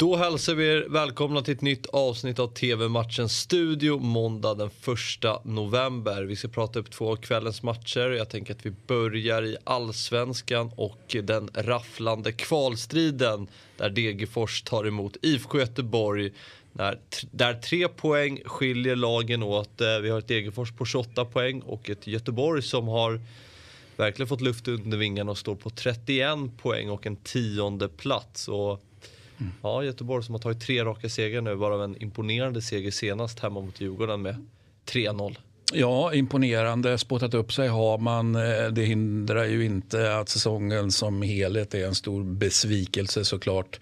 Då hälsar vi er välkomna till ett nytt avsnitt av TV-matchen Studio måndag den 1 november. Vi ska prata upp två av kvällens matcher. Jag tänker att vi börjar i allsvenskan och den rafflande kvalstriden där Degerfors tar emot IFK Göteborg. Där, där tre poäng skiljer lagen åt. Eh, vi har ett Degerfors på 28 poäng och ett Göteborg som har verkligen fått luft under vingarna och står på 31 poäng och en tionde plats. Och Mm. Ja, Göteborg som har tagit tre raka segrar nu, varav en imponerande seger senast hemma mot Djurgården med 3-0. Ja, imponerande. Spottat upp sig har man. Eh, det hindrar ju inte att säsongen som helhet är en stor besvikelse såklart.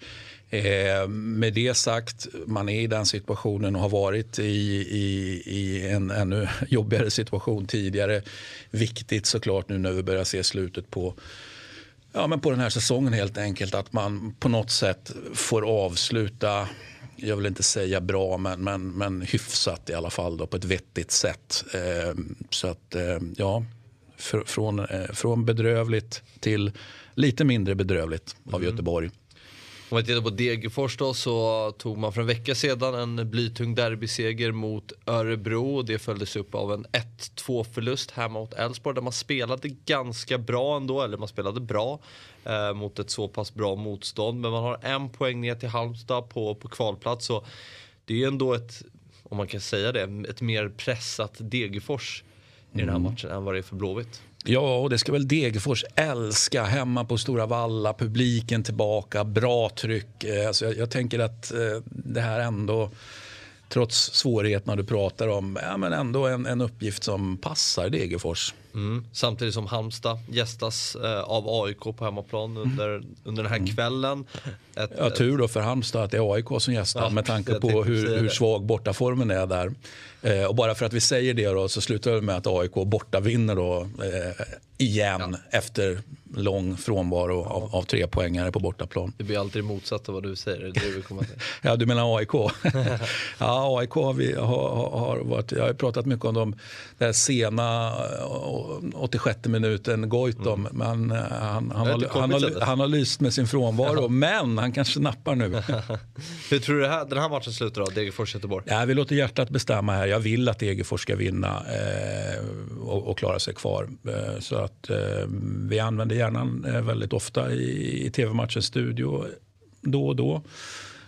Eh, med det sagt, man är i den situationen och har varit i, i, i en ännu jobbigare situation tidigare. Viktigt såklart nu när vi börjar se slutet på Ja, men på den här säsongen helt enkelt. Att man på något sätt får avsluta, jag vill inte säga bra, men, men, men hyfsat i alla fall då, på ett vettigt sätt. Eh, så att, eh, ja, för, från, eh, från bedrövligt till lite mindre bedrövligt av mm. Göteborg. Om vi tittar på Degerfors då så tog man för en vecka sedan en blytung derbyseger mot Örebro och det följdes upp av en 1-2 förlust hemma mot Elfsborg där man spelade ganska bra ändå, eller man spelade bra eh, mot ett så pass bra motstånd. Men man har en poäng ner till Halmstad på, på kvalplats så det är ju ändå ett, om man kan säga det, ett mer pressat Degerfors i den här mm. matchen än vad det är för Blåvitt. Ja, och det ska väl Degerfors älska. Hemma på Stora Valla, publiken tillbaka, bra tryck. Alltså jag, jag tänker att eh, det här ändå trots svårigheterna du pratar om, ja, men ändå en, en uppgift som passar Degerfors. Mm. Samtidigt som Halmstad gästas eh, av AIK på hemmaplan under, mm. under den här mm. kvällen. Ett, ja, tur då för Halmstad att det är AIK som gästar ja, med tanke på hur, hur svag bortaformen är där. Eh, och bara för att vi säger det då, så slutar det med att AIK borta vinner då, eh, igen ja. efter lång frånvaro av, av tre poängare på bortaplan. Det blir alltid det motsatta vad du säger. Det du komma till. ja, du menar AIK? ja, AIK har, vi, har, har varit, jag har pratat mycket om de där sena 86 minuten Goitom. Mm. Men eh, han, han, har, han, har, han har lyst med sin frånvaro, men han kanske nappar nu. Hur tror du här, den här matchen slutar då, Degerfors-Göteborg? Ja, vi låter hjärtat bestämma här. Jag vill att Degerfors ska vinna eh, och, och, klara sig kvar. Eh, så att eh, vi använder hjärnan eh, väldigt ofta i, i tv-matchens studio då och då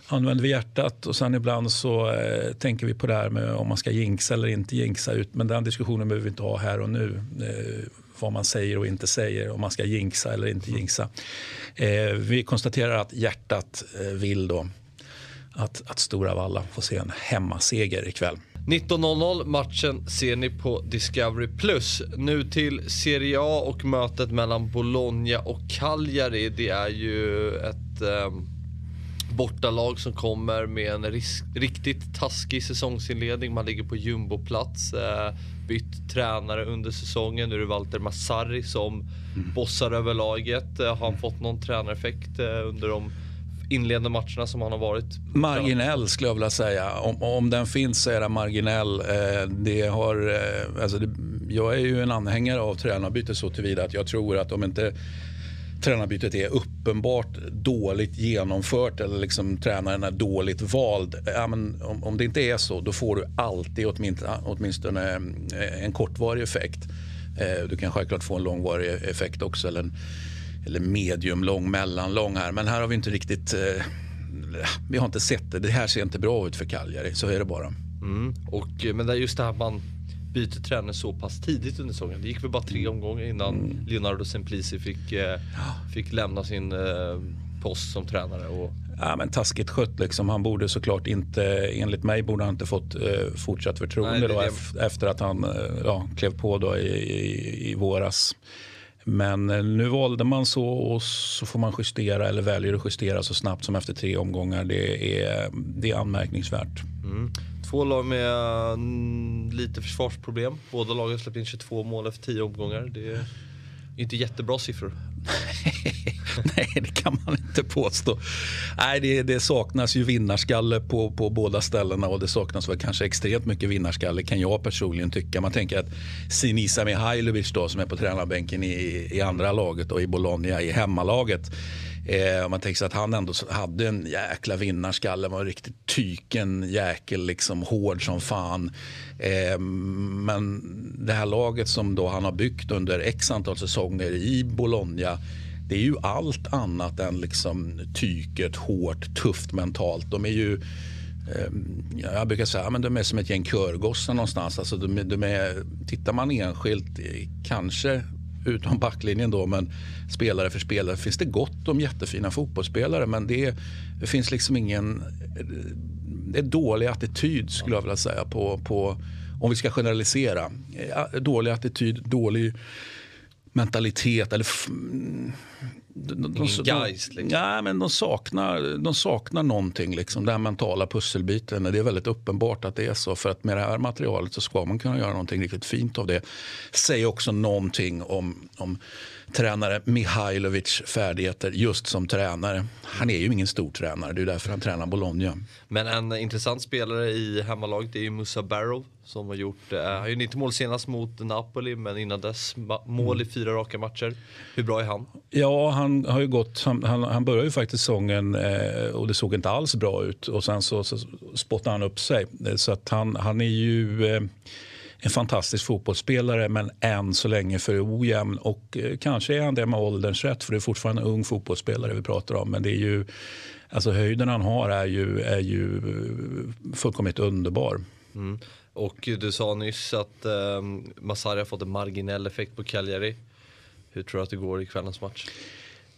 använder vi hjärtat och sen ibland så eh, tänker vi på det här med om man ska jinxa eller inte jinxa ut. Men den diskussionen behöver vi inte ha här och nu. Eh, vad man säger och inte säger, om man ska jinxa eller inte jinxa. Eh, vi konstaterar att hjärtat eh, vill då att, att Stora Valla får se en hemmaseger ikväll. 19.00 matchen ser ni på Discovery+. Nu till Serie A och mötet mellan Bologna och Cagliari. Det är ju ett eh, bortalag som kommer med en risk, riktigt taskig säsongsinledning. Man ligger på jumboplats. Eh, bytt tränare under säsongen. Nu är det Walter Massari som mm. bossar över laget. Eh, har han fått någon tränareffekt eh, under de inledande matcherna som han har varit? Marginell skulle jag vilja säga. Om, om den finns så är den marginell. Eh, det har, eh, alltså det, jag är ju en anhängare av tränarbyte så tillvida att jag tror att om inte tränarbytet är uppenbart dåligt genomfört eller liksom tränaren är dåligt vald. Eh, ja, men om, om det inte är så, då får du alltid åtminstone, åtminstone en kortvarig effekt. Eh, du kan självklart få en långvarig effekt också. Eller, en, eller medium, lång, mellanlång här. Men här har vi inte riktigt... Eh, vi har inte sett det. Det här ser inte bra ut för Cagliari. Så är det bara. Mm. Och, men det är just det här man byter tränare så pass tidigt under säsongen. Det gick väl bara tre mm. omgångar innan mm. Leonardo Semplici fick, eh, fick lämna sin eh, post som tränare. Och... Ja, men taskigt skött liksom. Han borde såklart inte, enligt mig borde han inte fått eh, fortsatt förtroende Nej, det det. Då, efter att han eh, ja, klev på då i, i, i våras. Men eh, nu valde man så och så får man justera eller väljer att justera så snabbt som efter tre omgångar. Det är, det är anmärkningsvärt. Mm. Två lag med mm, lite försvarsproblem. Båda lagen släppte in 22 mål efter 10 omgångar. Det är inte jättebra siffror. Nej, det kan man inte påstå. Nej, det, det, saknas ju vinnarskalle på, på båda ställena och det saknas väl kanske extremt mycket vinnarskalle kan jag personligen tycka. Man tänker att Sinisa Mihailovic då som är på tränarbänken i, i andra laget och i Bologna i hemmalaget Eh, man tänker sig att han ändå hade en jäkla vinnarskalle, var en riktigt tyken jäkel, liksom hård som fan. Eh, men det här laget som då han har byggt under x antal säsonger i Bologna det är ju allt annat än liksom tyket, hårt, tufft mentalt. De är ju ehm, jag brukar säga att de är som ett gäng körgossar någonstans. Alltså de, de är, tittar man enskilt, eh, kanske utom backlinjen då, men spelare för spelare finns det gott om jättefina fotbollsspelare. Men det, det finns liksom ingen... Det är dålig attityd skulle jag vilja säga på, på om vi ska generalisera. Eh, dålig attityd, dålig mentalitet. Eller de, de, Geist, liksom. ja, men de, saknar, de saknar någonting, liksom, den mentala pusselbiten. Det är väldigt uppenbart att det är så. För att med det här materialet så ska man kunna göra någonting riktigt fint av det. Säger också någonting om, om tränare Mihailovic färdigheter just som tränare. Han är ju ingen stor tränare, det är därför han tränar Bologna. Men en intressant spelare i hemmalaget är ju Musa Barrow som har gjort, eh, har ju inte mål senast mot Napoli men innan dess mål i fyra raka matcher. Hur bra är han? Ja, han har ju gått, han, han, han började ju faktiskt säsongen eh, och det såg inte alls bra ut och sen så, så spottade han upp sig. Eh, så att han, han är ju eh, en fantastisk fotbollsspelare men än så länge för ojämn. Och eh, kanske är han det med ålderns rätt för det är fortfarande en ung fotbollsspelare vi pratar om. Men det är ju, alltså höjden han har är ju, är ju eh, fullkomligt underbar. Mm. Och du sa nyss att eh, Masari har fått en marginell effekt på Cagliari. Hur tror du att det går i kvällens match?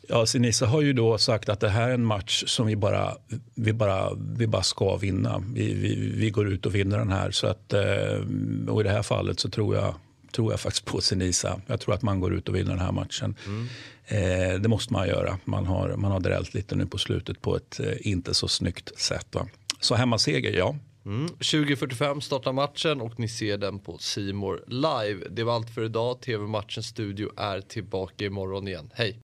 Ja, Sinisa har ju då sagt att det här är en match som vi bara, vi bara, vi bara ska vinna. Vi, vi, vi går ut och vinner den här. Så att, eh, och I det här fallet så tror jag, tror jag faktiskt på Sinisa. Jag tror att man går ut och vinner den här matchen. Mm. Eh, det måste man göra. Man har, man har drällt lite nu på slutet på ett eh, inte så snyggt sätt. Va? Så hemmaseger, ja. Mm. 20.45 startar matchen och ni ser den på Simor live. Det var allt för idag. TV-matchens studio är tillbaka imorgon igen. Hej!